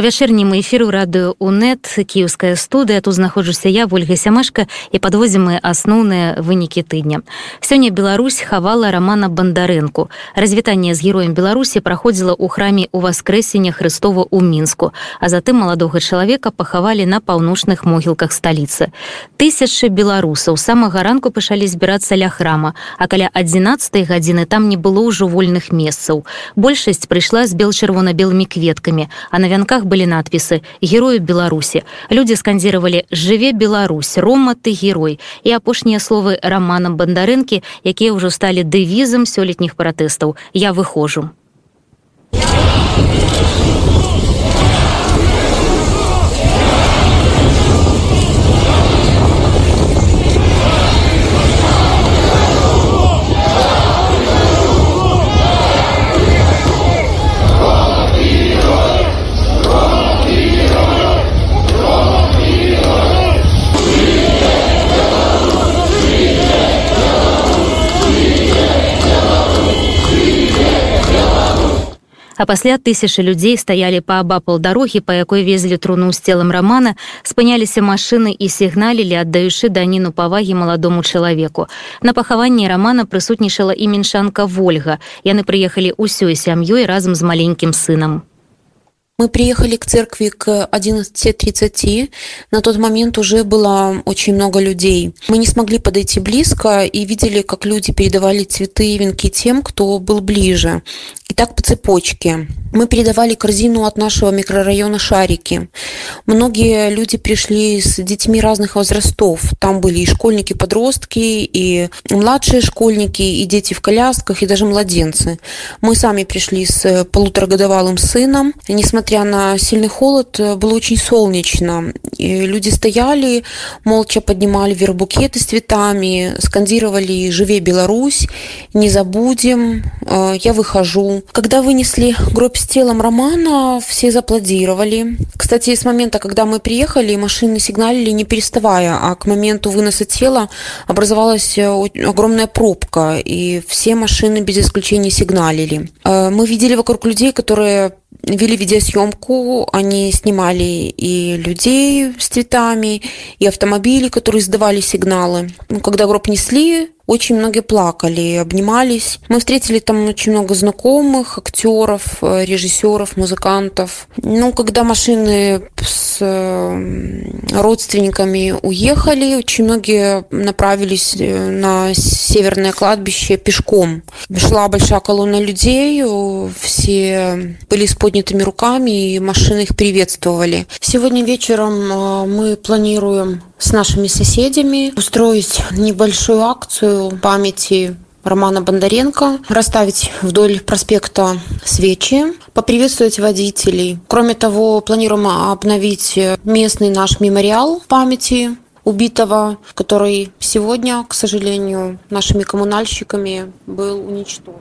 У вячэрнім эфіру радыё УНэт кіеўская студыя. Тут знаходжуся я ольга сямашка і падвозім мы асноўныя вынікі тыдня. Сёння Беларусь хавала романа бандарэнку. Развітанне з героем беларусі праходзіла ў храме у воскрэсення Христова у мінску а затым маладога чалавека пахавалі на паўночных могілках сталіцы. Тысячы беларусаў самага ранку пачалі збірацца ля храма а каля 11 гадзіны там не было ўжо вольных месцаў. Большасць прыйшла з бел чырвона-белымі кветкамі а на вянках были надпісы герою беларусі люди скандзіравалі жыве Беларусь рома ты герой і апошнія словы романа бандарынкі якія ўжо сталі дэвізам сёлетніх пратэстаў я выходжу а пасля тысячи людзей стаялі паабапал дарогі па якой везлі труну з целам рамана спыняліся машыны і сігналілі аддаючы даніну павагі маладому чалавеку на пахаванні рамана прысутнічала і меншанка ольга яны прыехалі ўсёй сям'ёй разам з маленькім сынам Мы приехали к церкви к 11.30. На тот момент уже было очень много людей. Мы не смогли подойти близко и видели, как люди передавали цветы и венки тем, кто был ближе. Так по цепочке. Мы передавали корзину от нашего микрорайона «Шарики». Многие люди пришли с детьми разных возрастов. Там были и школьники, подростки, и младшие школьники, и дети в колясках, и даже младенцы. Мы сами пришли с полуторагодовалым сыном. Несмотря на сильный холод, было очень солнечно. И люди стояли, молча поднимали вверх букеты с цветами, скандировали «Живе Беларусь», «Не забудем», «Я выхожу». Когда вынесли гроб с телом Романа, все заплодировали. Кстати, с момента, когда мы приехали, машины сигналили не переставая, а к моменту выноса тела образовалась э, огромная пробка, и все машины без исключения сигналили. Э, мы видели вокруг людей, которые вели видеосъемку, они снимали и людей с цветами, и автомобили, которые издавали сигналы. Ну, когда гроб несли, очень многие плакали, обнимались. Мы встретили там очень много знакомых, актеров, режиссеров, музыкантов. Ну, когда машины с э, родственниками уехали, очень многие направились э, на северное кладбище пешком. Шла большая колонна людей, все были с поднятыми руками, и машины их приветствовали. Сегодня вечером мы планируем с нашими соседями устроить небольшую акцию памяти Романа Бондаренко, расставить вдоль проспекта свечи, поприветствовать водителей. Кроме того, планируем обновить местный наш мемориал памяти убитого, который сегодня, к сожалению, нашими коммунальщиками был уничтожен.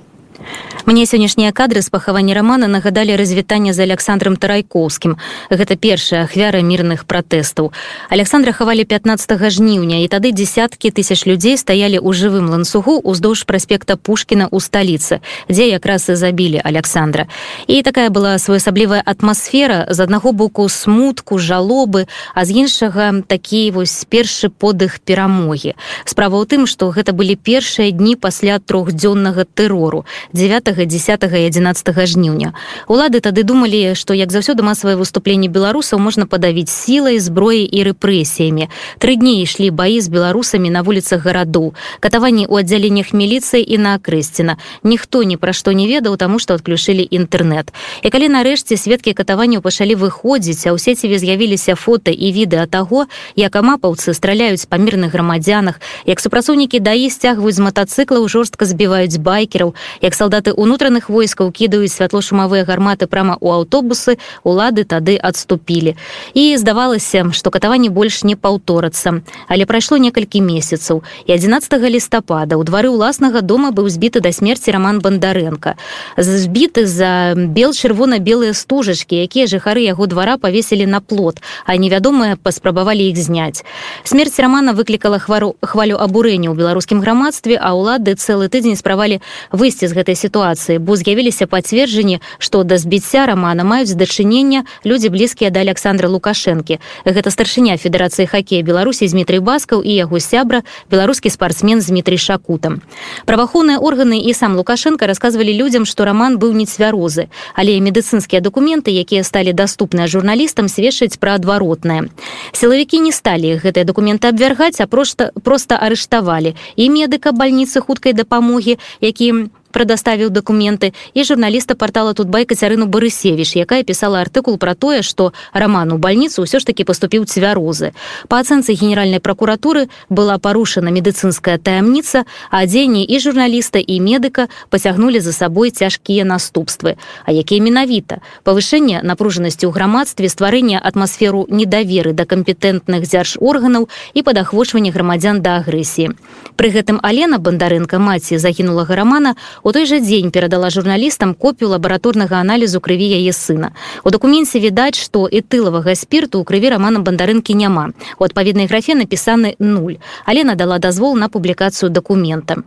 Мне сённяшнія кадры з пахавання рамана нагадалі развітанне з александром тарайкоўскім. Гэта першая ахвяра мірных пратэстаў. Александра хавалі 15 жніўня і тады десяткі тысяч людзей стаялі ў жывым ланцугу уздоўж праспекта пушкіна ў сталіцы дзе якраз і забілі александра і такая была своеасаблівая атмасфера з аднаго боку смутку жалобы а з іншага такі вось першы подых перамогі. Справа ў тым што гэта былі першыя дні пасля трохдзённага тэрору 9 10 і 11 жніўня улады тады думалі што як заўсёды масавае выступленне беларусаў можна падавіць сілай зброі і рэпрэсіямі. Тры дні ішлі баі з беларусамі на вуліцах гараду. Катаванні ў аддзяленнях міліцыі і на акрэсціна. Ніхто ні пра што не ведаў таму што адключылі інтэрнэт. І калі нарэшце сведкі катаванняў пачалі выходзіць а ў сеціве з'явіліся фота і відэа таго як амапаўцы страляюць па мірных грамадзянах як супрацоўнікі даі сцягваюць з матацыклаў жорстка збіваюць байкераў як салдаты унутраных войскаў кідаюць святлошумавыя гарматы прама ў аўтобусы улады тады адступілі. І здавалася што катаванне больш не паўторацца але прайшло некалькі месяцаў і 11 лістапада ў двары ўласнага дома быў збіты да смерці роман бандарэнка збіты за бел чырвона-белыя стужачкі якія жыхары яго двара павесілі на плот а невядомыя паспрабавалі іх зняць. Смерць романа выклікала хвару хвалю абурэння ў беларускім грамадстве а ўлады цэлы тыдзень справалі выйсці з гэтай сітуацыі бо з'явіліся пацверджанні што да збіцця романа маюць дачынення людзі блізкія да александра лукашэнкі гэта старшыня федэрацыі хакея беларусі дмітрий баскаў і яго сябра беларускі спартсмен дмітрий шакутам праваахоўныя органы і сам лукашенко рассказывалі людзям што роман быў не цвярозы але медыцынскія документы якія сталі доступныя журналістам сведчаць пра адваротнае сілавікі не сталі гэтыя документы абвяргаць а просто просто арыштавалі і медыка больніцы хуткай дапамогі якім прадаставіў дакументы і журналіста портала тутбай кацярыну барысевіш якая пісала артыкул пра тое што роман у больніцу ўсё ж таки паступіў цвярозы па ацэнцы генеральнай прокуратуры была парушана медыцынская таямніца а дзенні і журналіста і медыка пацягнулі за сабой цяжкія наступствы. А якія менавіта павышэнне напружанасці ў грамадстве стварэння атмасферу недаверы да кампетэнтных дзяржорганаў і падахвочвання грамадзян да агрэсіі пры гэтым алена бандарынка маці загінулага рамана у той жа дзень перадала журналістам копію лабараторнага аналізу крыві яе сына. У дакуменце відаць што этылавага спірту ў крыві рамана бандарынкі няма. У адпаведнай графе напісаны нуль але надала дазвол на публікацыю дакумента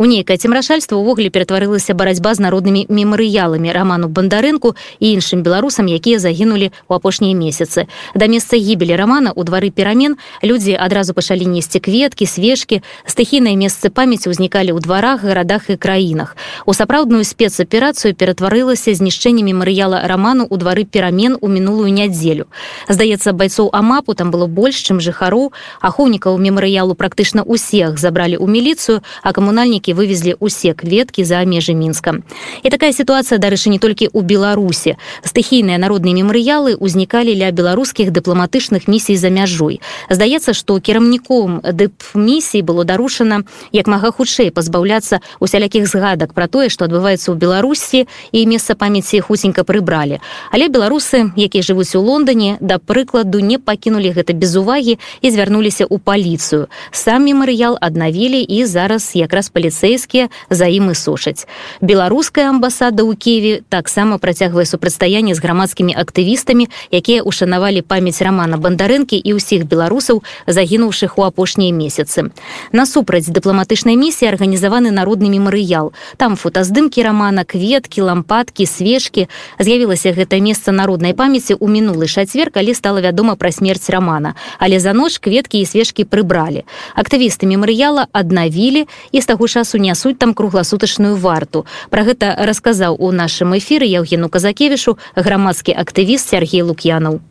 У нейкае цемрашальства ўвогуле ператварылася барацьба з народнымі мемарыяламі раману бандарынку і іншым беларусам якія загінулі ў апошнія месяцы. Да месца гібелі рамана ў двары перамен людзі адразу пачалі несці кветкі свежкі стыхійныя месцы памяці ўзнікалі ў дварах гарадах і краінах. У сапраўдную спецаперацыю ператварылася знішчэнне мемарыяла раману ў двары перамен у мінулую нядзелю. Здаецца байцоў амапу там было больш чым жыхароў. Ахоўнікаў мемарыялу практычна ўсех забралі ў міліцыю а камунальнікі які вывезлі усе кветкі за межы мінска. І такая сітуацыя дарэчы не толькі ў беларусі. Стыхійныя народныя мемарыялы ўзнікалі ля беларускіх дыпламатычных місій за мяжой. Здаецца што кіраўніком дып місій было дарушана як мага хутчэй пазбаўляцца усялякіх згадак пра тое што адбываецца ў беларусі і месца памяці хуценька прыбралі. Але беларусы якія жывуць у лондоне да прыкладу не пакінулі гэта без увагі і звярнуліся ў паліцыю. Сам мемарыял аднавілі і зараз якраз паліцыя паліцэйскія за ім і сушаць. Беларуская амбасада ў Кеве таксама працягвае супрацьстаянне з грамадскімі актывістамі, якія ушанавалі памяць рамана бандарынкі і ўсіх беларусаў, загінуўшых у апошнія месяцы. Насупраць дыпламатычнай місіі арганізаваны народны мемарыял. Там фотаздымкі рамана, кветкі, лампадкі, свежкі. З'явілася гэта месца народнай памяці ў мінулы чацвер, калі стала вядома пра смерць рамана. Але за ноч кветкі і свежкі прыбралі. Актывісты мемарыяла аднавілі і з таго часу часу нясуць там кругласутачную варту. Про гэта расказаў у нашым эфіры яўгену казакевішу грамадскі актывіст Сергей лук'янаў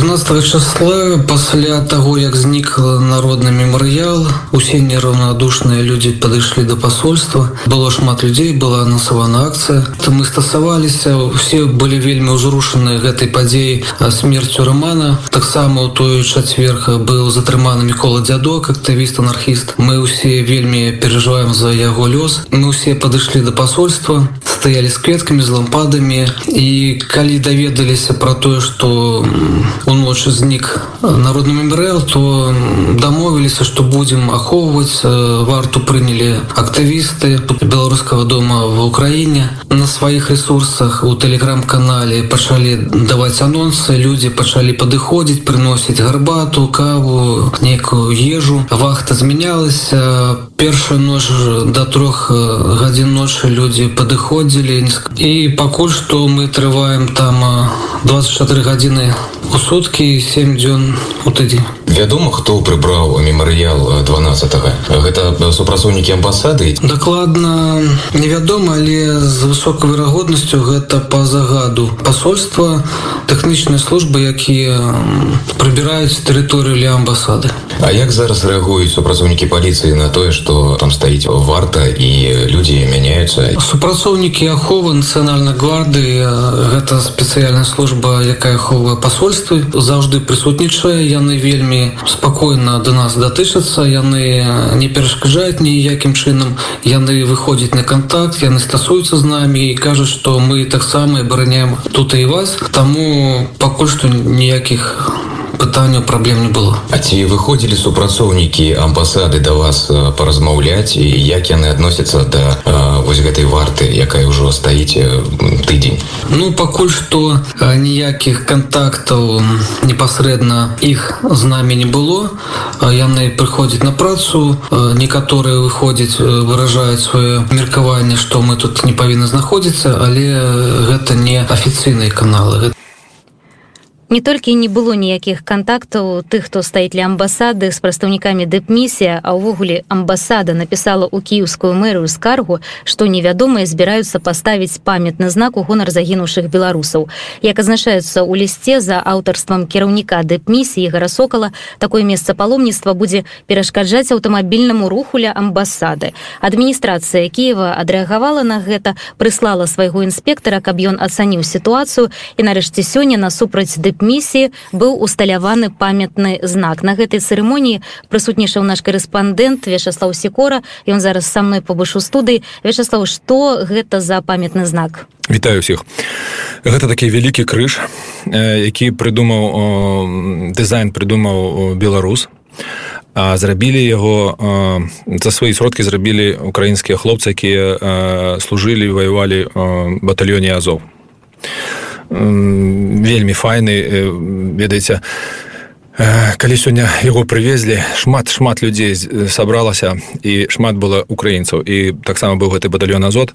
13 числа пасля того як знік народны мемарыял усе неравнодушныя людзі падышлі до посольства было шмат людзей была насавана акцыя. То мы стасаваліся все былі вельмі ўзрушаны гэтай падзеі смерцю романа таксама у той чацверха быў затрыманы мікола дзядок актывіст анархіст. Мы усе вельмі пераживаем за яго лёс. Мы усе падышлі до посольства стаялі з кветкамі з лампадамі. І калі даведаліся про тое что у ночы знік народны мембрэл то дамовіліся што будзем ахоўваць варту прынялі актывісты беларускага дома в украіне на сваіх ресурсах у тэлеграм-канале пачалі даваць анонсы людзі пачалі падыходзіць прыносіць гарбату каву некую ежу. Вахта змянялася першая ноч до трох гадзін ночы людзі падыходзілі і пакуль што мы трываем там 24 гадзіны у суткі 7 дзён у тыдзень вядома хто прыбраў мемарыял 12 гэта супрацоўнікі амбасады? Дакладна невядома але з высокай верагоднасцю гэта по загаду посольства тэхнічныя службы якія прыбіраюць тэрыторыю ля амбасады. А як зараз рэагуюць супрацоўнікі паліцыі на тое што там стаіць варта і людзі мяняюцца? Супрацоўнікі аховы нацыянальнай гварды гэта спецыяльная служба якая аховае пасольствы заўжды прысутнічае. Яны вельмі спакойна до нас датычацца яны не перашкаджаюць ніякім чынам яны выходзяць на контакт яны стасуюцца з намі і кажуць што мы таксама абараняем тут і вас. Таму пакуль што ніякіх пытанняў праблем не было. А ці выходзілі супрацоўнікі амбасады да вас паразмаўляць і як яны адносяцца да вось гэтай варты якая ўжо стаіць тыдзень Ну пакуль што ніякіх контактаў непасрэдна іх з намі не было. Яны прыходзяць на працу некаторыя выходзяць выражаюць сваё меркаванне што мы тут не павінны знаходзіцца але гэта не афіцыйныя каналы гэта не толькі не было ніякіх кантактаў тых хто стаіць ля амбасады з прадстаўнікамі дэпмісія а ўвогуле амбасада напісала ў кіеўскую мэрыю скаргу што невядомыя збіраюцца паставіць памятны знак у гонар загінуўшых беларусаў як азначаецца ў лісце за аўтарствам кіраўніка дэпмісіі гарасокала такое месца паломніцтва будзе перашкаджаць аўтамабільнаму руху ля амбасады. Адміністрацыя кіева адрэагавала на гэта прыслала свайго інспектара каб ён ацаніў сітуацыю і нарэшце сёння насупраць дэпмісіі місіі быў усталяваны памятны знак. На гэтай цырымоніі прысутнічаў наш корэспандэнт вячаслав секора ён зараз са мной побышу студыі. Вячаслав што гэта за памятны знак? Вітаю усіх гэта такі вялікі крыж які прыдумаў дызайн прыдумаў беларус. А зрабілі яго за свае сродкі зрабілі украінскія хлопцы якія служылі ваявалі батальёне азов вельмі файны ведаеце калі сёння яго прывезлі шмат шмат людзей сабралася і шмат было украінцаў. І таксама быў гэты батальён азот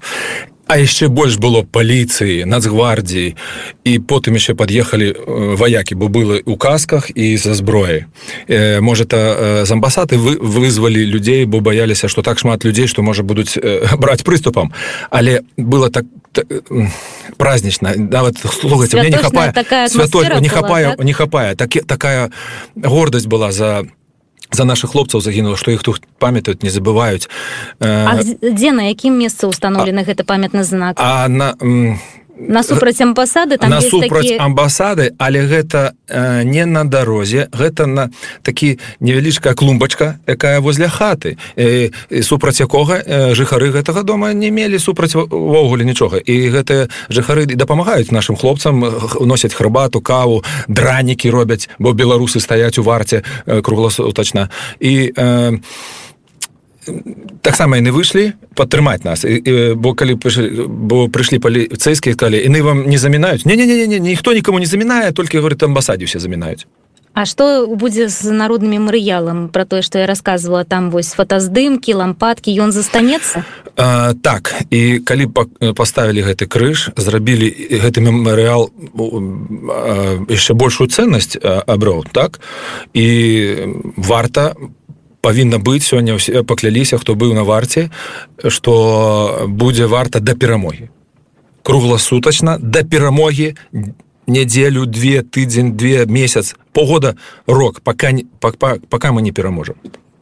А яшчэ больш было паліцыі нацгвардіі і потым яшчэ пад'ехалі ваякі бо было у касках і за зброяй э, можа та з амбасады вы вызвалі людзей бо баяліся што так шмат людзей што можа будуць э, браць прыступам але было так празднічна нават слухаць мне не хапае святой не хапае так? не хапае так такая гордасць была за за наших хлопцаў загінула што іх тут памятаюць не забываюць. Дзе на якім месцы установлены гэты памятны знак? а на насупраць амбасады там насупраць такі... амбасады але гэта э, не на дарозе гэта на такі невялічкая клумбачка якая возле хаты. Э, супраць якога э, жыхары гэтага дома не мелі супраць увогуле нічога. І гэтыя жыхары дапамагаюць нашим хлопцам носяць храбату каву дранікі робяць бо беларусы стаяць у варце э, кругласутачна. І э, таксама яны выйшлі падтрымаць нас. І, і, бо калі бо прыйшлі паліцейскія калі яны вам не замінаюць не не не не ніхто нікому не замінае толькі говорит амбасадзе усе замінаюць А што будзе з народнымі марыялам пра тое што я рассказывала там вось фотаздымкі лампадкі ён застанецца так. І калі паставілі гэты крыж зрабілі гэты мемарыял яшчэ большую ценнасць аброў так? І варта по павінна быць сёння ўсе пакляліся хто быў на варце што будзе варта да перамогі кругласутачна да перамогі нядзелю две тыдзень две месяц погода рок пока пока, пока мы не пераможам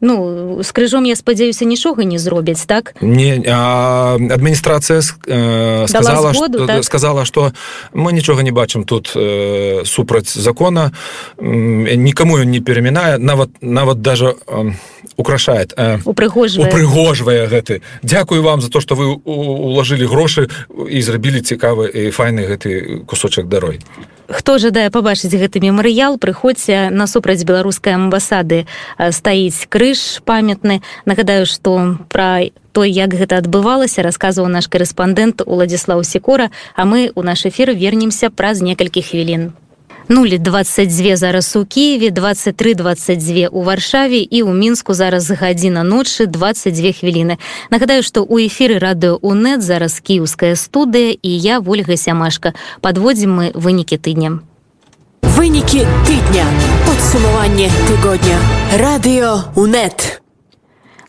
Ну з крыжом я спадзяюся нічога не зробяць так? Не адміністрацыя э, сказала згоду, что, так? сказала что мы нічога не бачым тут э, супраць закона. Э, никому ён не перамінае. Нават нават даже э, украшает э, упрыгожвае упрыгожвае гэты. Дякую вам за то что вы уложили грошы і зрабілі цікавы і файны гэты кусочак дарой хто жадае пабачыць гэты мемарыял прыходзьце. Насупраць беларускай амбасады стаіць крыж памятны. Нагадаю што пра той як гэта адбывалася расказваў наш корэспандэнт уладзіслав секора а мы у наш эфір вернемся праз некалькі хвілін 022 зараз у Киеве 23 22 у варшаве і ў мінску зараз гадзіна ночы 22 хвіліны нагадаю што у эфіры радыо унет зараз кіўская студыя і я ольга сямашка подводзім мы вынікі тыдня вынікі тыдня подсумаванне тыгодня радыё унет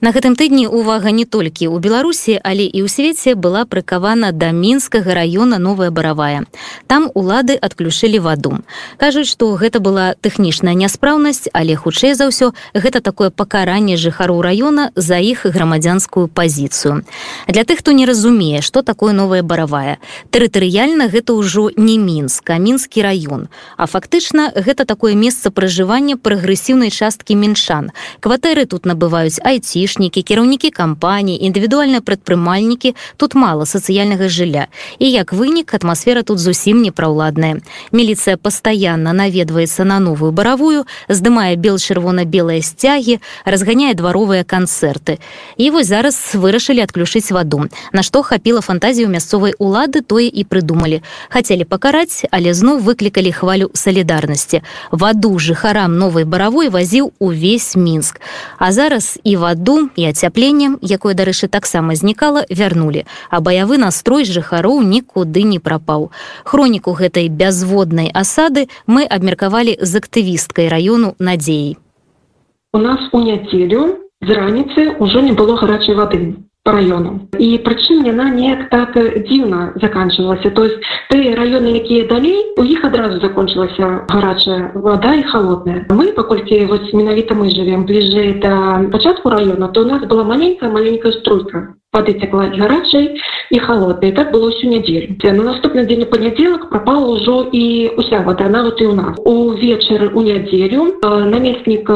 На гэтым тыдні увага не толькі ў Беларусі, але і ў свеце была прыкавана да мінскага раёна новая баравая. Там улады адключылі ваду. Кажуць, што гэта была тэхнічная няспраўнасць, але хутчэй за ўсё гэта такое пакаранне жыхароў раёна за іх грамадзянскую пазіцыю. Для тых, хто не разумее, што такое новая баравая. Тэрытарыяльна гэта ўжо не мінск, а мінскі раён. А фактычна гэта такое месца пражывання прагрэсіўнай часткі мінчан. Кватэры тут набываюць айці айцішнікі кіраўнікі кампаній індывідуальныя прадпрымальнікі тут мала сацыяльнага жылля і як вынік атмасфера тут зусім непраўладная міліцыя пастаянна наведваецца на новую баравую здымае бел чырвона-белыя сцягі разганяе дваровыя канцэрты і вось зараз вырашылі адключыць ваду на што хапіла фантазію мясцовай улады тое і прыдумалі хацелі пакараць але зноў выклікалі хвалю салідарнасці ваду жыхарам новай баравой вазіў увесь мінск а зараз і ваду ваду і ацяпленнем якое дарэчы таксама знікала вярнулі а баявы настрой жыхароў нікуды не прапаў хроніку гэтай бязводнай асады мы абмеркавалі з актывісткай раёну надзеі у нас у нядзелю з раніцы ўжо не было гарачай вады району. І прычым яна неяк так дзіўна заканчивалася то есть ты районы якія далей у іх адразу закончылася гарачая вода і холодная мы паколькі вось менавіта мы живвем бліжэй да пачатку района то у нас была маленькая маленькая струйка воды цякла гарачай і холоднай так было всю нядзелю на наступны дзень панядзелак пропала ўжо і уся вода. Нават і у нас. Увечары у нядзелю намеснік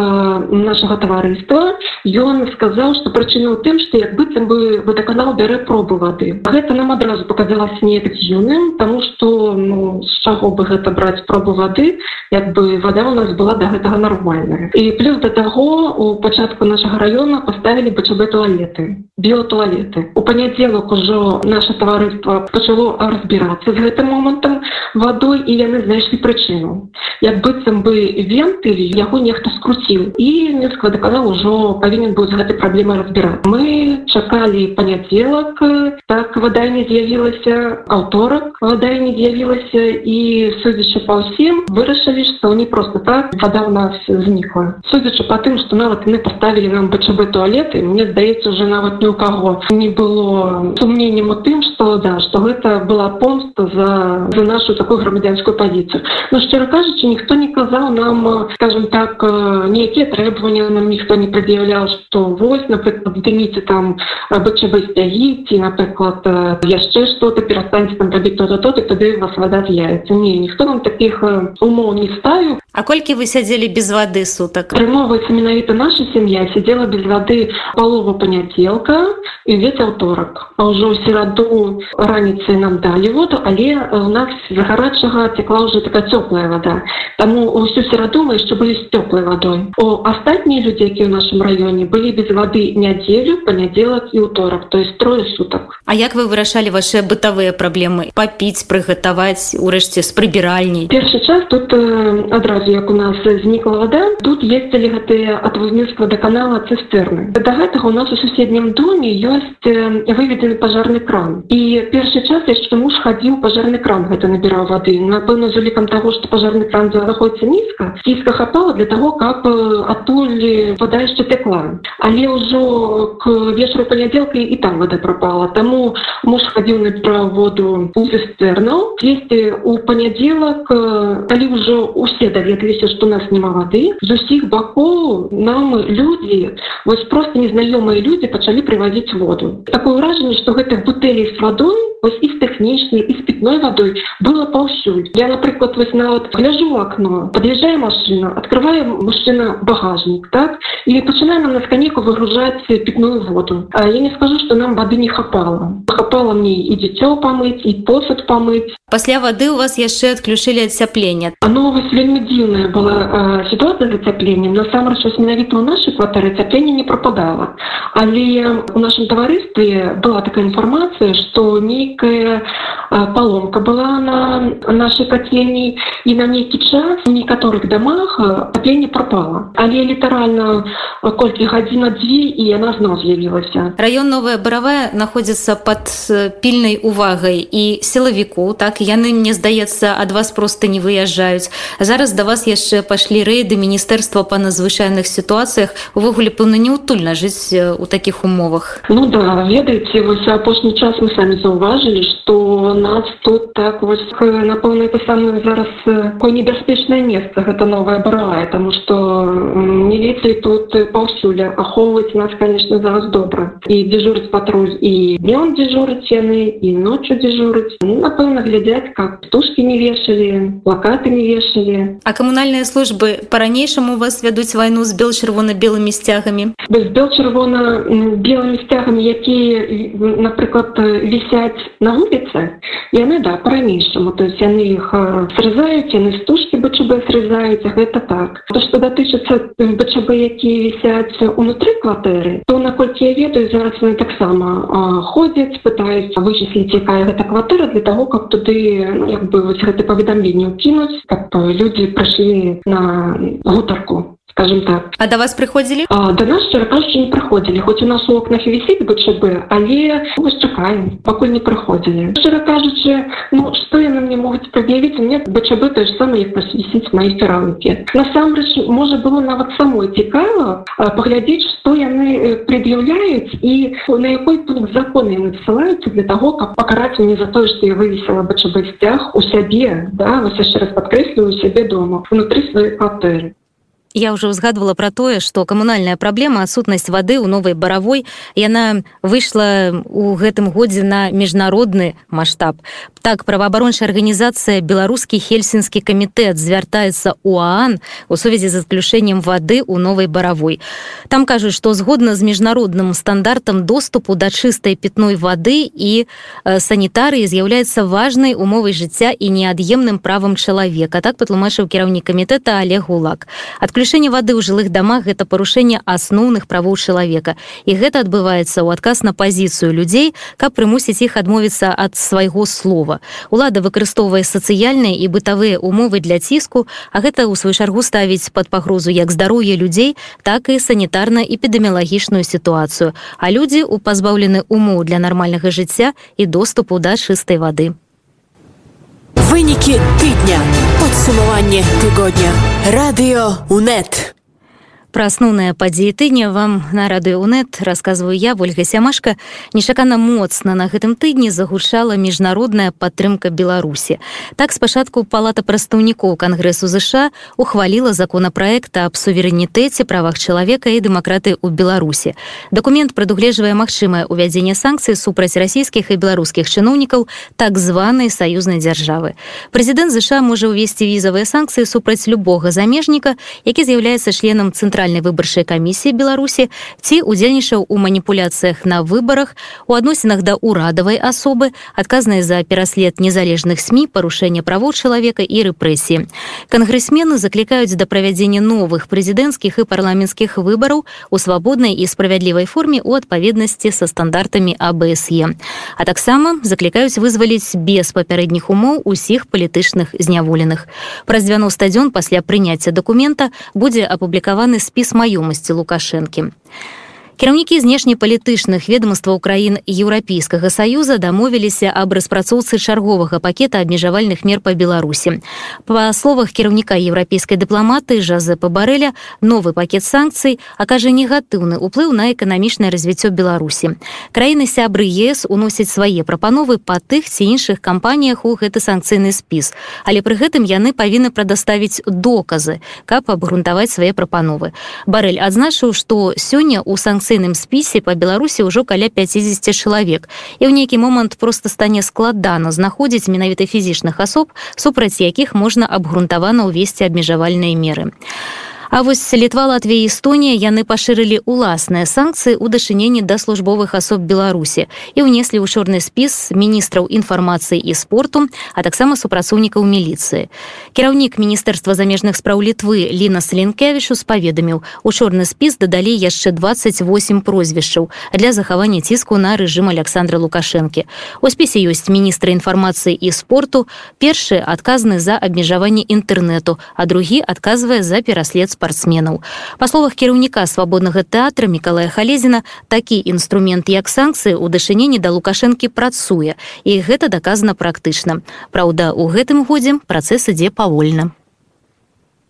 нашага таварыства ён сказаў что прычына ў тым что як быццам бы водоканал бярэ пробы воды. Гэта нам адразу показалось не юным тому что ну, з чаго бы гэта браць пробу воды як бы вода у нас была до гэтага нормальная. І плюс до таго у пачатку нашага района поставілі бачабе туалеты біотуалет документы у панядзелак ужо наше таварыства пачало разбірацца з гэтым момантам вадой і яны знайшлі прычыну як быццам бы венты яго нехта скруціў і несколько даказал ужо павінен быў з гэтай праблемы разбіраць мы чакалі панядзелак так вода не з'явілася аўторак вода не з'явілася і судзячы па ўсім вырашылі што не просто так вода у нас знікла судзячы по тым что нават мы поставілі нам бачабы туалеты мне здаецца уже нават ні у каго не было сумнением у тым что да что гэта была помста за за нашу такую грамадзянскую позицию. Но шчыра кажучи ніхто не казаў нам скажем так некіе требования нам ніхто не пред'яўлял что вось напрыклад дыміце там бчб сцягіці напрыклад яшчэ что-то перастаньце там рабіць то то и тады вас вода з'явится не ніхто нам таких умоў не ставіў А колькі вы сядзелі без вады сутак прымоваецца менавіта наша сям'я сидела без вады палова панядзелка і увесь аўторак а ўжо ў сераду раніцай нам далі воду але у нас за гарачага цекла уже такая цёплая вода таму ўсю сераду мы яшчэ былі з цёплай вадой. У астатнія людзі які ў нашым раёне былі без вады нядзелю панядзелак і ўторак то есть трое сутак. А як вы вырашалі ваши бытавыя праблемы? Папіць прыгатаваць урэшце з прыбіральні першы час тут адразу разу як у нас знікла вода тут ездзілі гэтыя ад вузніцтва да канала цыстэрны. Да гэтага у нас у суседнім доме ёсць выведзены пажарны кран. І першы час яшчэ муж хадзіў пажарны кран гэта набіраў воды. Напэўна з улікам того что пажарны кран заходіцца нізка ціска хапала для того каб адтуль вода яшчэ текла але ўжо к вечару панядзелка і там вода пропала. Таму муж хадзіў на праводу у цыстэрнаў есці у панядзелак калі ўжо усе далі даведаліся што у нас няма вады з усіх бакоў нам людзі вось просто незнаёмыя людзі пачалі прывазіць воду такое ўражанне што гэтых бутэлей з вадой вось і з тэхнічнай і з пітной вадой было паўсюль я напрыклад вось нават гляжу в окно подъезжае машина открывае мужчына багажнік так і пачынаем на сканеку выгружаць пітную воду а я не скажу что нам вады не хапала хапала мне і дзіцё памыць і посуд памыць пасля вады у вас яшчэ адключылі адцяплення оно вось вельмі дзіўная была э, ситуация з ацяпленнем насамрэч менавіта ў нашай кватары цяплення не пропадала але у нашем таварыстве была такая інфармацыя что нейкая поломка была на нашай кацельні і на нейкі час у некаторых домах апленне пропала. Але літаральна колькі гадзіна дзве і яна зноў з'явілася раён новая баравая находзіцца под пільнай увагай і сілавіку так? Яны мне здаецца ад вас просто не выязджаюць зараз да вас яшчэ пашлі рэйды міністэрства па надзвычайных сітуацыях увогуле пэўна неутульна жыць у такіх умовах. Ну да ведаеце вось апошні час мы самі заўважылі что нас тут так вось на поўнай пасаны зараз такое небяспечнае месца гэта новая барая тому что міліцыі тут паўсюль ахоўваць нас конечно зараз добра і дзежурыць патруль і днём дзежурыць яны і ночью дзежурыць ну, напэўна глядзяць как птушки не вешалі плакаты не вешалі а камунальныя службы по-ранейшаму вас вядуць вайну з бел чырвона-белымі сцягамі без бел чырвона белымі сцягамі якія напрыклад вісяць на вуліцы яны да по-ранейшаму то есть яны іх срезаюць яны стужкі бчб срезаюць гэта так. То что датычыцца бчб якія вісяць унутры кватэры то наколькі я ведаю зараз яны таксама ходзяць пытаюцца вычисліць якая гэта кватэра для того каб туды ну, як бы вось гэты паведамленне ўкінуць каб людзі прыйшлі на гутарку скажем так. А до вас прыходзілі до нас кажучы не прыходзілі хоць у нас у окнах вісіць бчб але вось чакаем пакуль не прыходзілі шчыра кажучы ну что яны мне могуць прад'явіць мне бчб то ж самае як вісіць мои ферранкі насамрэч можа было нават самой цікава паглядзець что яны пред'яўляюць і на якой пункт законы яны ссылаюцца для того каб пакараць мне за тое что я вывесила бчб сцяг у сябе да вас яшчэ раз падкрэсліваю сябе дома внутри сваёй кватэры Я ўжо ўзгадвала пра тое, што камунальная праблема адсутнасць вады ў новай баравой яна выйшла ў гэтым годзе на міжнародны маштаб. Так праваабарончая арганізацыя беларускі хельсінскі камітэт звяртаецца ў аан у сувязі з адключэннем вады ў новай баравой. Там кажуць, што згодна з міжнародным стандартам доступу да чыстай пітной вады і санітарыі з'яўляецца важнай умовай жыцця і неад'емным правам чалавека. Так патлумачыў кіраўнік камітэта Олег Гулак. Адключ Адключэнне вады ў жылых дамах гэта парушэнне асноўных правоў чалавека. І гэта адбываецца ў адказ на пазіцыю людзей, каб прымусіць іх адмовіцца ад свайго слова. Улада выкарыстоўвае сацыяльныя і бытавыя умовы для ціску, а гэта ў сваю чаргу ставіць пад пагрозу як здароўе людзей, так і санітарна-эпідэміялагічную сітуацыю. А людзі ў пазбаўлены умоў для нармальнага жыцця і доступу да чыстай вады. Вынікі тыдня. Падсумаванне тыгодня. Радыё УНэт. Пра асноўныя падзеі тыдня вам на радыёнет расказваю я ольга сямашка. Нечакана моцна на гэтым тыдні загучала міжнародная падтрымка беларусі. Так спачатку палата прадстаўнікоў кангрэсу ЗША ухваліла законапраекта аб суверэнітэце правах чалавека і дэмакраты ў беларусі. Документ прадугледжвае магчымае увядзенне санкцый супраць расійскіх і беларускіх чыноўнікаў так званай саюзнай дзяржавы. Прэзідэнт ЗША можа ўвесці візавыя санкцыі супраць любога замежніка які з'яўляецца членам цэнтральнай цэнтральнай выбарчай камісіі беларусі ці удзельнічаў у маніпуляцыях на выбарах у адносінах да урадавай асобы адказнай за пераслед незалежных сМ парушэння правоў чалавека і рэпрэсіі кангрэсмены заклікаюць да правядзення новых прэзідэнцкіх і парламенцкіх выбараў у свабоднай і справядлівай форме у адпаведнасці са стандартамі абСе а таксама заклікаюць вызваліць без папярэдніх умоў усіх палітычных зняволеных праз 90 дзён пасля прыняцця дакумента будзе апублікаваны спіс маёмасці лукашэнкі кіраўнікі знешнепалітычных ведомстваў краін еўрапейскага саюза дамовіліся аб распрацоўцы чарговага пакета абмежавальных мер па беларусі. Па словах кіраўніка еўрапейскай дыпламаты жазепа барэля новы пакет санкцый акажа негатыўны ўплыў на эканамічнае развіццё беларусі. Краіны сябры ес уносяць свае прапановы па тых ці іншых кампаніях у гэты санкцыйны спіс. Але пры гэтым яны павінны прадаставіць доказы каб абгрунтаваць свае прапановы. Барэль адзначыў што сёння у санкцыі санкцыйным спісе па беларусі ўжо каля 50 чалавек і ў нейкі момант просто стане складана знаходзіць менавіта фізічных асоб супраць якіх можна абгрунтавана ўвесці абмежавальныя меры. а А вось літва Латвія Эстонія яны пашырылі уласныя санкцыі ў дачыненні да службовых асоб Беларусі і ўнеслі ў чорны спіс міністраў інфармацыі і спорту, а таксама супрацоўнікаў міліцыі. Кіраўнік міністэрства замежных спраў літвы Ліна Слінкевічу спаведаміў у чорны спіс дадалі яшчэ 28 прозвішчаў для захавання ціску на рэжым Александра Лукашэнкі. У спісе ёсць міністры інфармацыі і спорту, першы адказны за абмежаванне інтэрнэту, а другі адказвае за пераслед спартсменаў. Па словах кіраўніка свабоднага тэатра мікалая халезіна такі інструмент як санкцыі ў дачыненні да лукашэнкі працуе. І гэта даказана практычна. Праўда у гэтым годзе працэс ідзе павольна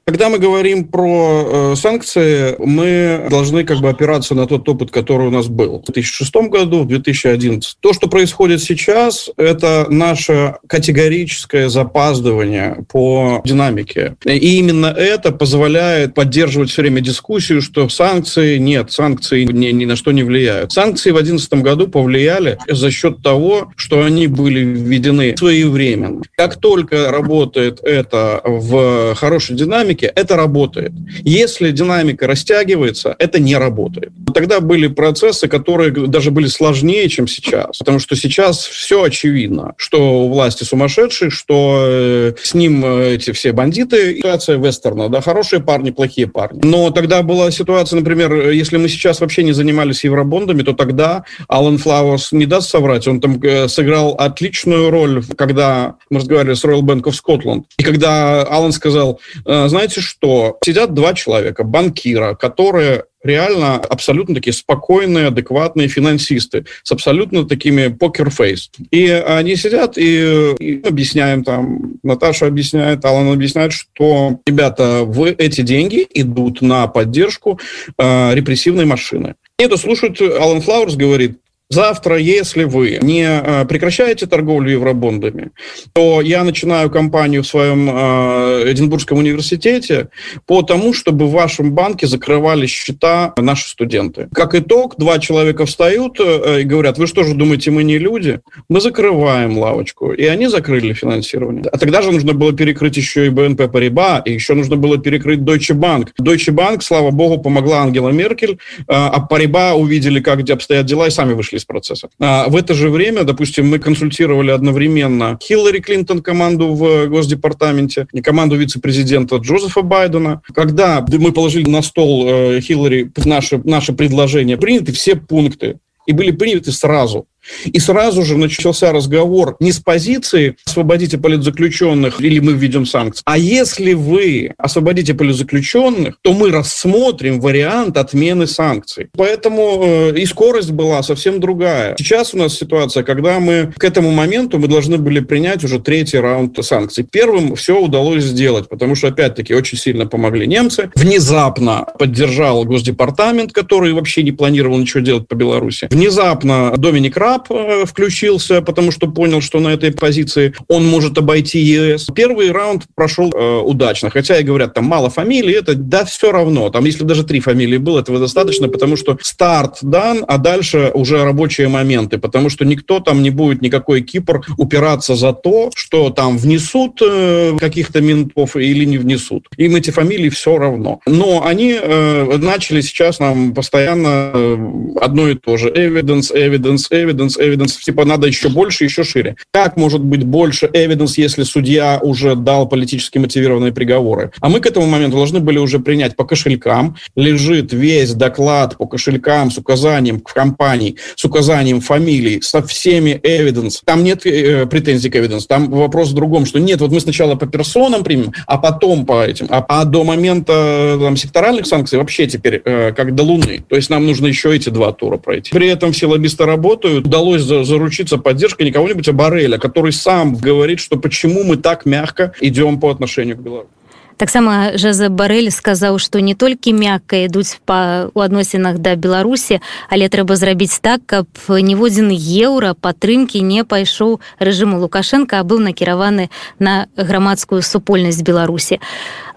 Когда мы говорим про э, санкции, мы должны как бы опираться на тот опыт, который у нас был в 2006 году, в 2011. То, что происходит сейчас, это наше категорическое запаздывание по динамике. И именно это позволяет поддерживать все время дискуссию, что санкции нет, санкции ни, ни на что не влияют. Санкции в 2011 году повлияли за счет того, что они были введены своевременно. Как только работает это в хорошей динамике, динамике это работает. Если динамика растягивается, это не работает. Тогда были процессы, которые даже были сложнее, чем сейчас. Потому что сейчас все очевидно, что у власти сумасшедший, что э, с ним э, эти все бандиты. Ситуация вестерна, да, хорошие парни, плохие парни. Но тогда была ситуация, например, если мы сейчас вообще не занимались евробондами, то тогда Алан Флауэрс не даст соврать, он там э, сыграл отличную роль, когда мы разговаривали с Royal Bank of Scotland. И когда Алан сказал, знаете, знаете что? Сидят два человека, банкира, которые реально абсолютно такие спокойные, адекватные финансисты с абсолютно такими покер-фейс. И они сидят и, и объясняем там, Наташа объясняет, Алан объясняет, что, ребята, вы эти деньги идут на поддержку э, репрессивной машины. И это слушают, Алан Флауэрс говорит, Завтра, если вы не э, прекращаете торговлю евробондами, то я начинаю кампанию в своем э, Эдинбургском университете по тому, чтобы в вашем банке закрывали счета наши студенты. Как итог, два человека встают э, и говорят, вы что же думаете, мы не люди? Мы закрываем лавочку. И они закрыли финансирование. А тогда же нужно было перекрыть еще и БНП Париба, и еще нужно было перекрыть Deutsche Bank. Deutsche Bank, слава богу, помогла Ангела Меркель, а Париба увидели, как где обстоят дела, и сами вышли из процесса. А в это же время, допустим, мы консультировали одновременно Хиллари Клинтон команду в Госдепартаменте и команду вице-президента Джозефа Байдена. Когда мы положили на стол э, Хиллари наши, наши предложения, приняты все пункты и были приняты сразу. И сразу же начался разговор не с позиции «освободите политзаключенных» или «мы введем санкции», а если вы освободите политзаключенных, то мы рассмотрим вариант отмены санкций. Поэтому э, и скорость была совсем другая. Сейчас у нас ситуация, когда мы к этому моменту мы должны были принять уже третий раунд санкций. Первым все удалось сделать, потому что, опять-таки, очень сильно помогли немцы. Внезапно поддержал Госдепартамент, который вообще не планировал ничего делать по Беларуси. Внезапно Доминик Раб Траб э, включился, потому что понял, что на этой позиции он может обойти ЕС. Первый раунд прошел э, удачно, хотя и говорят, там мало фамилий, это да все равно. Там, если даже три фамилии было, этого достаточно, потому что старт дан, а дальше уже рабочие моменты, потому что никто там не будет никакой Кипр упираться за то, что там внесут э, каких-то ментов или не внесут. Им эти фамилии все равно. Но они э, начали сейчас нам постоянно э, одно и то же. Evidence, evidence, evidence evidence, evidence, типа надо еще больше, еще шире. Как может быть больше evidence, если судья уже дал политически мотивированные приговоры? А мы к этому моменту должны были уже принять по кошелькам. Лежит весь доклад по кошелькам с указанием в компании, с указанием фамилий, со всеми evidence. Там нет э, претензий к evidence. Там вопрос в другом, что нет, вот мы сначала по персонам примем, а потом по этим. А, а до момента там, секторальных санкций вообще теперь э, как до Луны. То есть нам нужно еще эти два тура пройти. При этом все лоббисты работают, удалось заручиться поддержкой не кого-нибудь, а Бареля, который сам говорит, что почему мы так мягко идем по отношению к Беларуси. Таксама жаза барэль сказаў што не толькі мякка ідуць па у адносінах да беларусі але трэба зрабіць так каб ніводзін еўра падтрымкі не пайшоў рэжыму лукашенко а быў накіраваны на грамадскую супольнасць беларусі.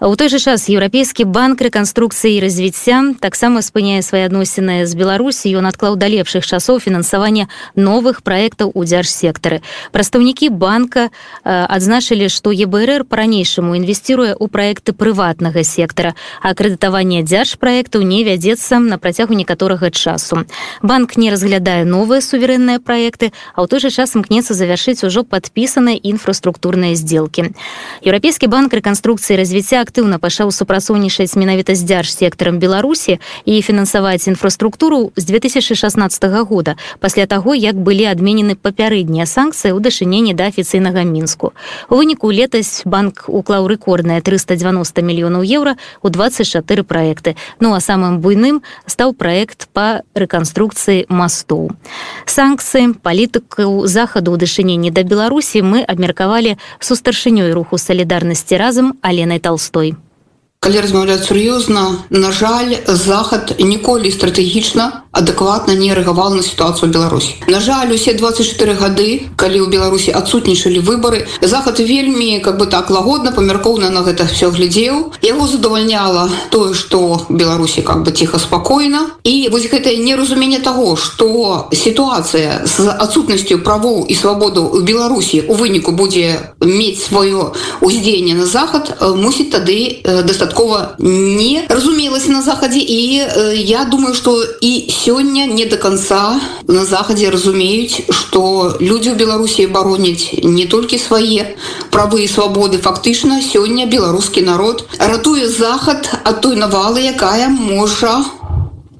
У той жа час еўрапейскі банк рэканструкцыі і развіцця таксама спыняе свае адносіны з беларусі. Ён адклаў да лепшых часоў фінансавання новых праектаў у дзяржсектары прадстаўнікі банка адзначылі што ебрр по-ранейшаму інвесціруе ў праект праекты прыватнага сектара. А крэдытаванне дзяржпраектаў не вядзецца на працягу некаторага часу. Банк не разглядае новыя суверэнныя праекты а ў той жа час імкнецца завяршыць ужо падпісаныя інфраструктурныя сделкі еўрапейскі банк рэканструкцыі развіцця актыўна пашаў супрацоўнічаць менавіта з дзяржсектарам беларусі і фінансаваць інфраструктуру з 2016 года пасля таго як былі адменены папярэднія санкцыі ў дачыненні да афіцыйнага мінску. У выніку летась банк уклаў рэкорднае 390 490 мільёнаў еўра у 24 праекты ну а самым буйным стаў праект па рэканструкцыі мастоў санкцыі палітыку захаду ў дачыненні да беларусі мы абмеркавалі су старшынёй руху салідарнасці разам аленай толстой калі размаўляць сур'ёзна на жаль захад ніколі стратэгічна адэкватна не рэагаваў на сітуацыю беларусі. На жаль усе 24 гады калі ў беларусі адсутнічалі выборы захад вельмі как бы так лагодна памяркоўна на гэта все глядзеў. Яго задавальняла тое что беларусі как бы ціха спакойна. І вось гэтае неразуменне того что сітуацыя з адсутнасцю правоў і свабоду у беларусі у выніку будзе мець сваё уздзеянне на захад мусіць тады достаточно дастаткова не разумелася на захадзе і э, я думаю что і сёння не до конца на захадзе разумеюць что людзі ў беларусі бароняць не толькі свае правы і свабоды фактычна сёння беларускі народ ратуе захад от той навалы якая можа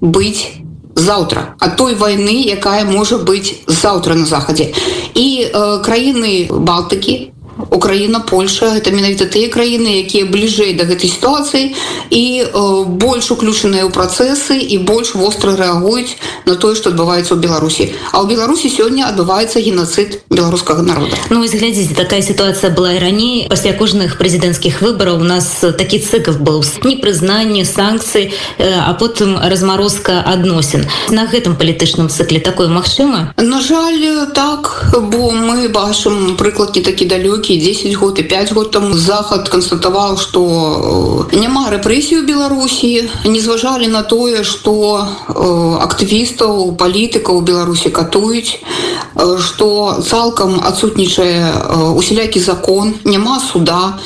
быть заўтра от той войны якая можа быть заўтра на захадзе і э, краіны балтыкі Украіна Польша это менавіта тыя краіны якія бліжэй да гэтай сітуацыі і э, больш уключаныя ў працэсы і больш востра рэагуюць на тое што адбываецца ў беларусі а ў беларусі сёння адбываецца геноцид беларускага народа. Ну глядзіце такая сітуацыя была і раней пасля кожных прэзідэнцкіх выбараў у нас такі цыкл быў непрызнанне санкцыі а потым разморозка адносін на гэтым палітычным цыкле такое магчыма На жаль так бо мы бачым прыклад не такі далёкі толькі 10 год і 5 год там захад констатаваў что э, няма рэпрэсію беларусі не зважалі на тое что э, актывістаў палітыкаў беларусі катуюць что э, цалкам адсутнічае усялякі закон няма суда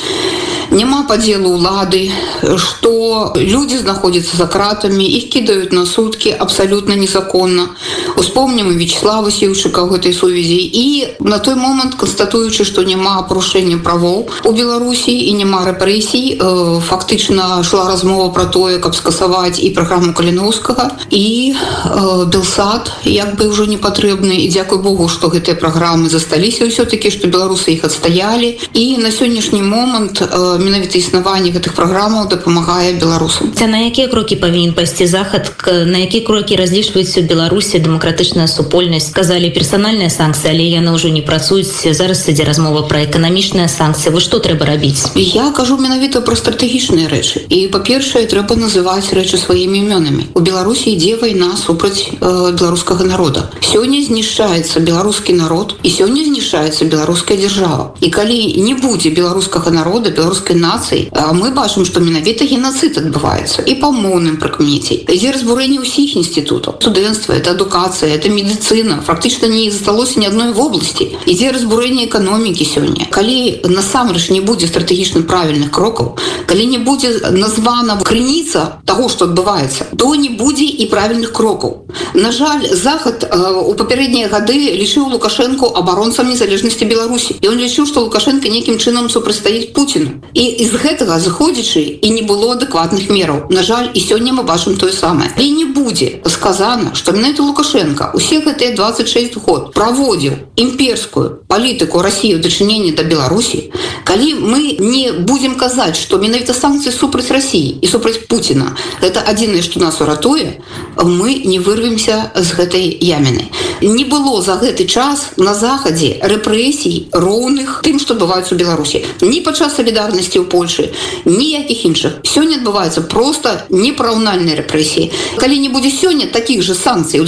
няма падзелу улады что люди знаходзяцца за кратамі іх кідаюць на сутки абсалютна незаконна успомнім вячеслава сеўчыка гэтай сувязі і на той момант констатуючы что няма парушэння правоў у беларусі і няма рэпрэсій э, фактычна шла размова про тое каб скасаваць і праграму каліновскага і э, белсад як бы ўжо не патрэбны і дзякуй Богу что гэтыя праграмы засталіся ўсё-таки что беларусы іх адстаялі. І на сённяшні момант э, менавіта існаванне гэтых праграмаў дапамагае беларусам. На якія крокі павінен пайсці захад на які крокі разлічваюцца беларусі дэмакратычная супольнасць сказалі персанальныя санкцыі але яны ўжо не працуюць. Зараз ідзе размова про эканамічныя санкцыі. Вы што трэба рабіць? Я кажу менавіта про стратэгічныя рэчы. І па-першае трэба называць рэчы сваімі імёнамі. У беларусі ідзе вайна супраць э, беларускага народа. Сёння знішчаецца беларускі народ і сёння знішаецца беларуская дзяржава. І калі не будзе беларускага народа беларускай нацыі мы бачым што менавіта геноцид адбываецца. І па моўным прыкмеце. Ідзе разбурэнне ўсіх інстытутаў. Студэнцтва это адукацыя это медицина. Фактычна не засталося ні адной вобласці ідзе разбурэнне эканомікі сёння калі насамрэч не будзе стратэгічна правільных крокаў калі не будзе названа крыніца того что адбываецца то не будзе і правільных крокаў на жаль захад у папярэднія гады лічыў лукашэнку абаронцам незалежнасці беларусі і он лічыў что лукашенко нейкім чынам супрацьстаіць путину і з гэтага заходзячы і не было адэкватных мераў на жаль і сёння мы бачым тое самае і не будзе сказана что менавіта лукашенко усе гэтыя 26 год праводзіў імперскую палітыку россию дачынення да беларусі калі мы не будемм казаць что менавіта санкцыі супраць россии і супраць путина это адзінае что нас уратуе мы не вырвемся з гэтай яміны. Не было за гэты час на захадзе рэпрэсій роўных тым что бываюць у беларусі. Не падчас солідарнасці ў Польшы ніякіх іншых. Сёння адбываецца просто непараўнальнай рэпрэсіі. Калі не будзе сёння таких же санкцый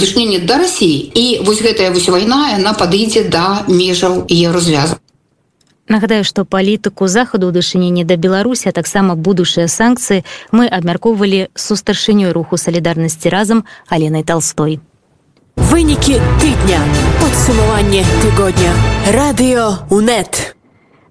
да Росіі і вось гэтая вось вайна яна падыдзе да межаў еўразвяза Нагадаю, што палітыку захаду ў дачыненні да Беларусі, а таксама будучыя санкцыі мы абмяркоўвалі су старшынёй руху салідарнасці разам Аленай Талстой. Вынікі тыдня, падсумаванне тыгодня. Радыё УНэт.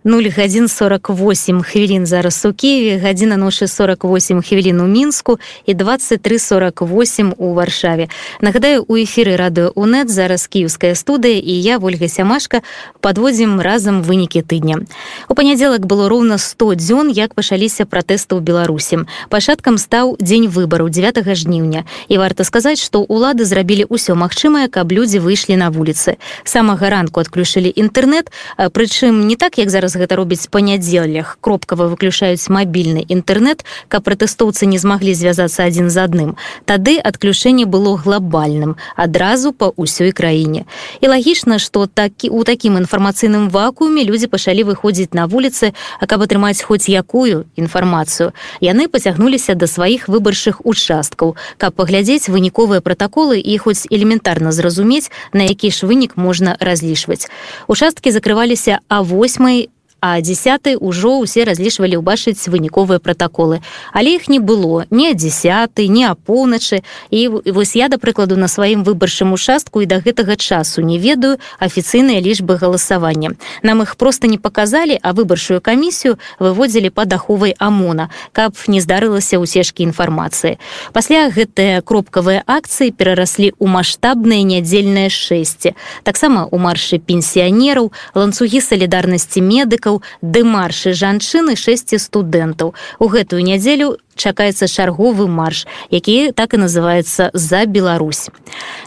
0 гадзін 48 хвілін зараз у Киеве гадзіна ночы 48 хвілін у мінску і 2348 у варшаве. Нагадаю у эфиры радыо унет зараз кіевская студыя і я ольга сямашка подводзім разам вынікі тыдня. У панядзелак было роўна 100 дзён як пачаліся пратэсты ў беларусі. Пачаткам стаў дзень выбару 9 жніўня. І варта сказаць што улады зрабілі ўсё магчымае каб людзі выйшлі на вуліцы. Самага ранку адключылі інтэрнет прычым не так як зараз зараз гэта робіць па нядзелях. Кропкава выключаюць мабільны інтэрнэт каб пратэстоўцы не змаглі звязацца адзін з адным. Тады адключэнне было глобальным адразу па ўсёй краіне. І лагічна што такі у такім інфармацыйным вакууме людзі пачалі выходзіць на вуліцы а каб атрымаць хоць якую інфармацыю. Яны пацягнуліся да сваіх выбаршых участкаў каб паглядзець выніковыя пратаколы і хоць элементарна зразумець на які ж вынік можна разлічваць. Участкі закрываліся а восьмай а 10 ўжо ўсе разлічвалі ўбачыць выніковыя пратаколы. Але іх не было не 10 не а поўначы. І вось я да прыкладу на сваім выбарчым участку і да гэтага часу не ведаю афіцыйныя лічбы галасавання. Нам іх просто не показалі а выбарчую камісію выводзілі под аховай амона каб не здарылася ўсежкі інфармацыі. Пасля гэтыя кропкавыя акцыі перараслі ў маштабнае нядзельнае шэсце таксама у маршы пенсіянераў ланцугі салідарнасці медыкаў студэнтаў дэмаршы жанчыны шэсці студэнтаў. У гэтую нядзелю чакаецца чарговы марш які так і называется за Беларусь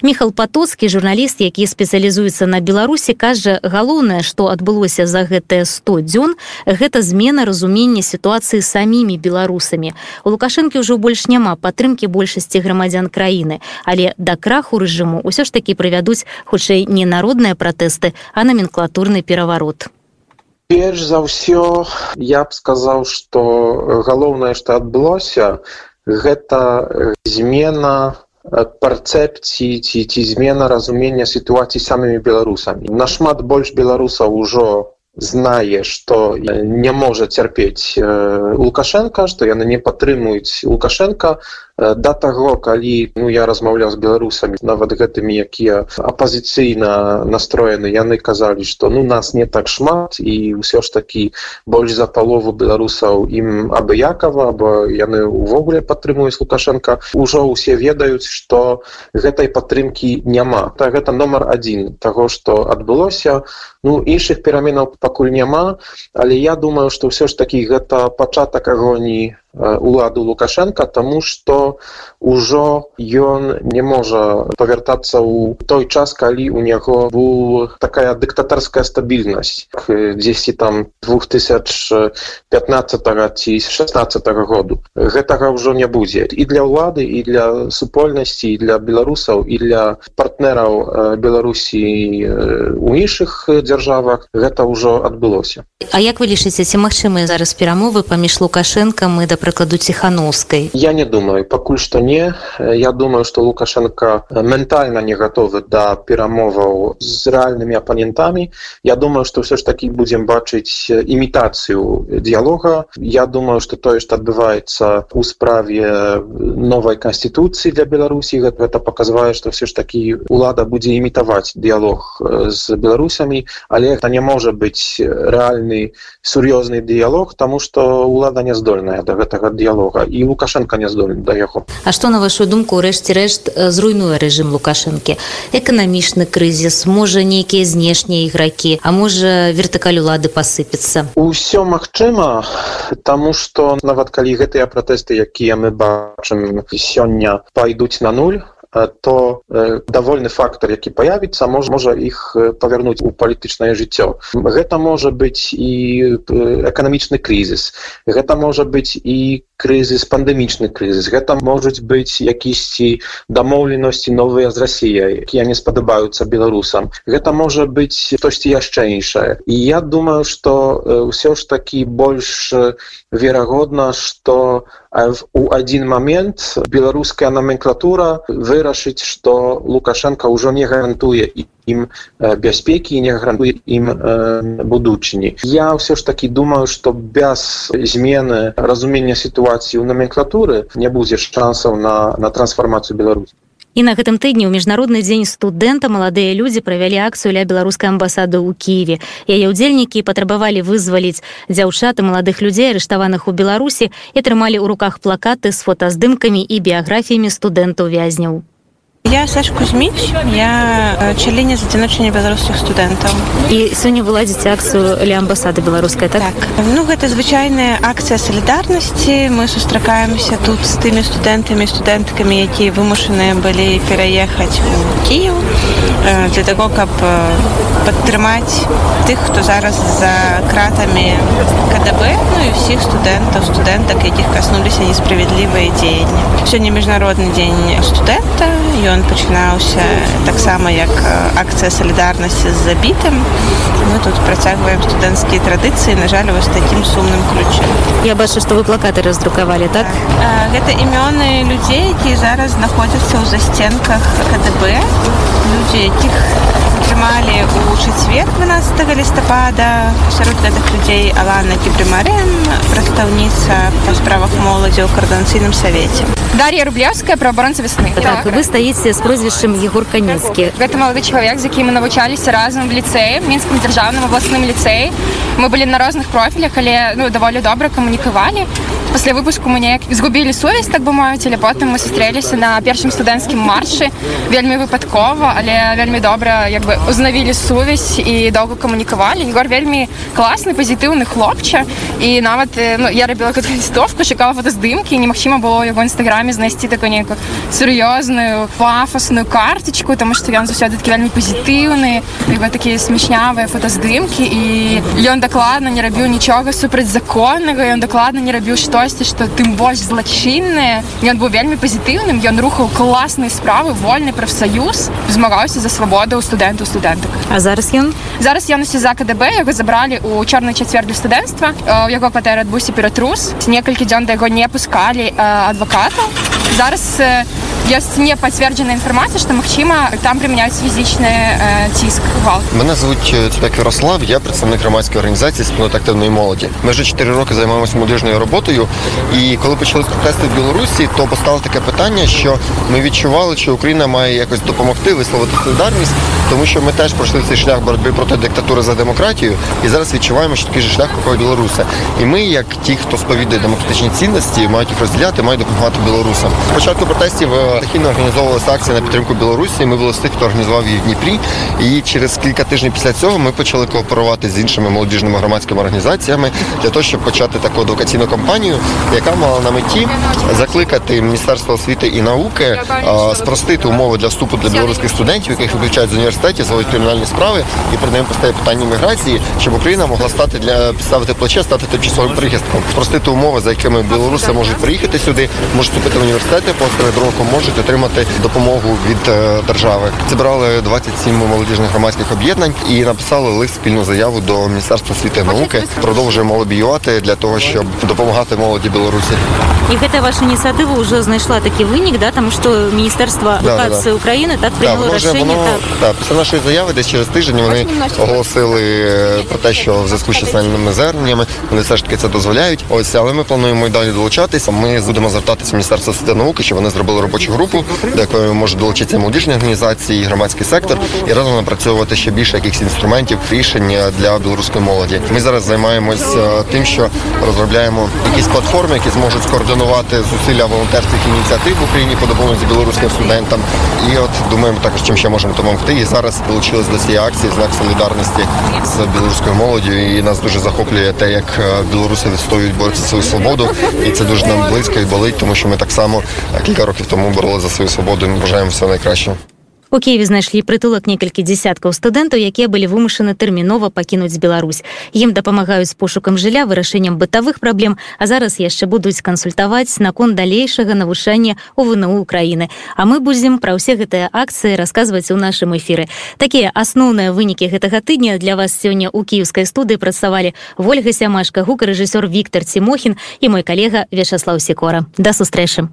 михал патоцкі журналіст які спецыялізуецца на беларусі кажа галоўнае што адбылося за гэтыя 100 дзён гэта змена разумення сітуацыі самімі беларусамі. У лукашэнкі ўжо больш няма падтрымкі большасці грамадзян краіны але да краху рэжыму ўсё ж такі прывядуць хутчэй не народныя пратэсты а номенклатурны пераварот перш за ўсё я б сказаў что галоўнае что адбылося гэта змена перцэпцыі ці ці змена разумення сітуацыі самымі беларусамі. Нашмат больш беларусаў ужо знае что не можа цярпець лукашенко что яны не падтрымуюць лукашенко да таго калі ну я размаўляў з беларусамі нават гэтымі якія апозіцыйна настроены яны казалі что ну нас не так шмат і ўсё ж такі больш за палову беларусаў ім абыякова або яны увогуле падтрымуюць лукашенко ўжо ўсе ведаюць что гэтай падтрымки няма. Так гэта номер один того что адбылося. Ну іншых пераменаў пакуль няма але я думаю что ўсё ж такі гэта пачатак агоніі уладу лукашенко тому что ўжо ён не можа павяртацца ў той час калі у няго бу такая дыктатарская стабільнасць 10 там 2015 ці 16 году гэтага ўжо не будзе і для ўлады і для супольнасці для беларусаў і для партнераў беларусі у іншых дзяржавах гэта ўжо адбылося А як вы лічыце ці магчымыя зараз перамовы паміж лукашэнкам і да прыкладу ціхановскай я не думаю пакуль што не. Я думаю что лукашенко ментальна не готовы да перамоваў з рэальнымі апанентамі. Я думаю что все ж таки будзем бачыць імітацыю дыялога. Я думаю что тое что адбываецца у справе новой конституцыі для беларусі гэта показвае что все ж таки лада будзе імітаваць дыялог з беларусамі. Але это не можа быць рэальны сур'ёзны дыялог тому что лада не здольная до гэтага дыялога і лукашенко не здольны да яго А што на вашу думку рэшце рэшт зруйнуе рэжым лукашэнкі эканамічны крызіс можа нейкія знешнія ігракі а можа вертыкаль улады пасыпецца усё магчыма тому что нават калі гэтыя пратэсты якія мы бачым сёння пайдуць на нуль то давольны фактор які появіцца мож можа іх павярнуць у палітычнае жыццё. Гэта можа быць і эканамічны крызіс. Гэта можа быць і крызіс пандемічны крызіс гэта можуць быць якісьці дамоўленасці новыя з Росіяй якія не спадабаюцца беларусам гэта можа быць штосьці яшчэ іншае і я думаю что ўсё ж такі больш верагодна что у один момент беларуская номенклатура вырашыць что лукашенко ўжо не гарантуе і ім бяспекі не гарантуе ім будучыні. Я ўсё ж таки думаю что без змены разумення сітуацыі ў номенклатуры не будзе шансаў на на трансфармацыю беларусі. І на гэтым тыдні ў міжнародны дзень студэнта маладыя людзі правялі акцыю ля беларускай амбасады ў кіеве. Яе ўдзельнікі патрабавалі вызваліць дзяўчаты маладых людзей арыштаваных у беларусі і трымалі ў руках плакаты з фотаздымкамі і біяграфіямі студэнтаў вязняў Я Саш Кузьміч, я чаліня задзяночання беларускіх студэнтаў. І сёння выладзіце акцыю ля амбасады беларускай так? так. Ну гэта звычайная акцыя салідарнасці. Мы сустракаемся тут з тымі студэнтамі, студэнткамі, якія вымушаныя былі пераехаць у Кіев для таго, каб падтрымаць тых, хто зараз за кратамі КДБ, ну і ўсіх студэнтаў, студэнтак, якіх каснуліся несправядлівыя дзеянні. Сёння міжнародны дзень студэнта, ён пачынаўся таксама як акцыя салідарнасці з забітым мы тут працягваем студэнцкія традыцыі на жаль вось таким сумным ключе я бачу што вы плакаты раздрукавалі так? Гэта імёны людзей якія зараз знаходзяцца ў засценках КДБ. Людзі якіх трымалі у чацвер 12 лістапада сярод гэтых людзей алана кібрымарен прадстаўніца па справах моладзі ў каардынацыйным савеце Дар'я рублевская праабаронца весны так, так. вы стаіце з прозвішчам егор канецкі гэта малады чалавек з якім мы навучаліся разам в ліцэі мінскім дзяржаўным абласным ліцэі мы былі на розных профілях але ну даволі добра камунікавалі пасля выпуску мы неяк згубілі сувязь так бы маюць але потым мы сустрэліся на першым студэнцкім маршы вельмі выпадкова але вельмі добра як бы узнавілі сувязь і доўга камунікавалі егор вельмі класны пазітыўны хлопча і нават ну, я рабіла гэту лістовку чакала фотаздымкі немагчыма было яго нстаграме знайсці такую нейкую сур'ёзную пафосную карточку тому что ён заўсёды такі вельмі пазітыўны такія смешнявыя фотаздымкі і ён дакладна не рабіў нічога супрацьзаконнага ён дакладна не рабіў штосьці што тым больш злачыннае ён быў вельмі пазітыўным ён рухаў класныя справы вольны прафсаюз змагаўся за свабоду у студэнтаў студэнтак А зараз ён? Зараз ён усе за КДБ яго забралі у чорнай чацвер для студэнцтва у яго кватэры адбыўся ператрус. Некалькі дзён да яго не пускалі адвакатаў зараз ёсць не пацверджана інфармацыя што магчыма там прымяняюць фізічны э, ціск гвалт мене звуть Цепек Ярослав я представник громадської організації спільноти активної молоді ми вже 4 роки займаємося молодіжною роботою і коли почались протести в Білорусі то постало таке питання що ми відчували що Україна має якось допомогти висловити солідарність тому що ми теж пройшли цей шлях боротьби проти диктатури за демократію і зараз відчуваємо що такий же шлях проходить Білоруси і ми як ті хто сповідує демократичні цінності мають їх розділяти мають допомагати білорусам спочатку протестів Стихійно організовувалася акція на підтримку Білорусі. Ми були з тих, хто організував її в Дніпрі. І через кілька тижнів після цього ми почали кооперувати з іншими молодіжними громадськими організаціями для того, щоб почати таку адвокаційну кампанію, яка мала на меті закликати Міністерство освіти і науки спростити умови для вступу для білоруських студентів, яких виключають з університетів, свої кримінальні справи, і при ним постає питання міграції, щоб Україна могла стати для підставити плече, стати тимчасовим прихистком, спростити умови, за якими білоруси можуть приїхати сюди, можуть вступити в університети, постати другого можуть отримати допомогу від держави. Зібрали 27 молодіжних громадських об'єднань і написали лист спільну заяву до Міністерства освіти і науки. Продовжуємо лобіювати для того, щоб допомагати молоді Білорусі. І гэта ваша ініцыятыва уже знайшла такі вынік да тому що міністерство адукації да, да. України так прийняло да, рішення воно, так. Да, після нашої заяви десь через тиждень вони оголосили про те, що в зв'язку з численними зверненнями вони все ж таки це дозволяють. Ось але ми плануємо і далі долучатися. Ми будемо звертатися в міністерство освіти і науки, щоб вони зробили робочу групу, до якої може долучитися молодіжні організації, громадський сектор і разом напрацьовувати ще більше якихось інструментів рішень для білоруської молоді. Ми зараз займаємось тим, що розробляємо якісь платформи, які зможуть скоординувати зусилля волонтерських ініціатив в Україні по допомозі білоруським студентам. І от думаємо також, чим ще можемо допомогти. І зараз долучились до цієї акції знак солідарності з білоруською молоддю. І нас дуже захоплює те, як білоруси відстоюють за свою свободу. І це дуже нам близько і болить, тому що ми так само кілька років тому боролися за свою свободу. Ми бажаємо всього найкращого. У Киеве знайшлі прытулак некалькі дзясяткаў студэнтаў, якія былі вымушаны тэрмінова пакінуць Беларусь. Ім дапамагаюць пошукам жылля вырашэннем бытавых праблем, а зараз яшчэ будуць кансультаваць наконт далейшага навучання ў ВНУ Украіны. А мы будзем пра ўсе гэтыя акцыі расказваць у нашым эфіры. Такія асноўныя вынікі гэтага тыдня для вас сёння ў кіеўскай студыі працавалі Вольга Сямашка, гукарэжысёр Віктор Цімохін і мой калега Вячаслаў Секора. Да сустрэчы.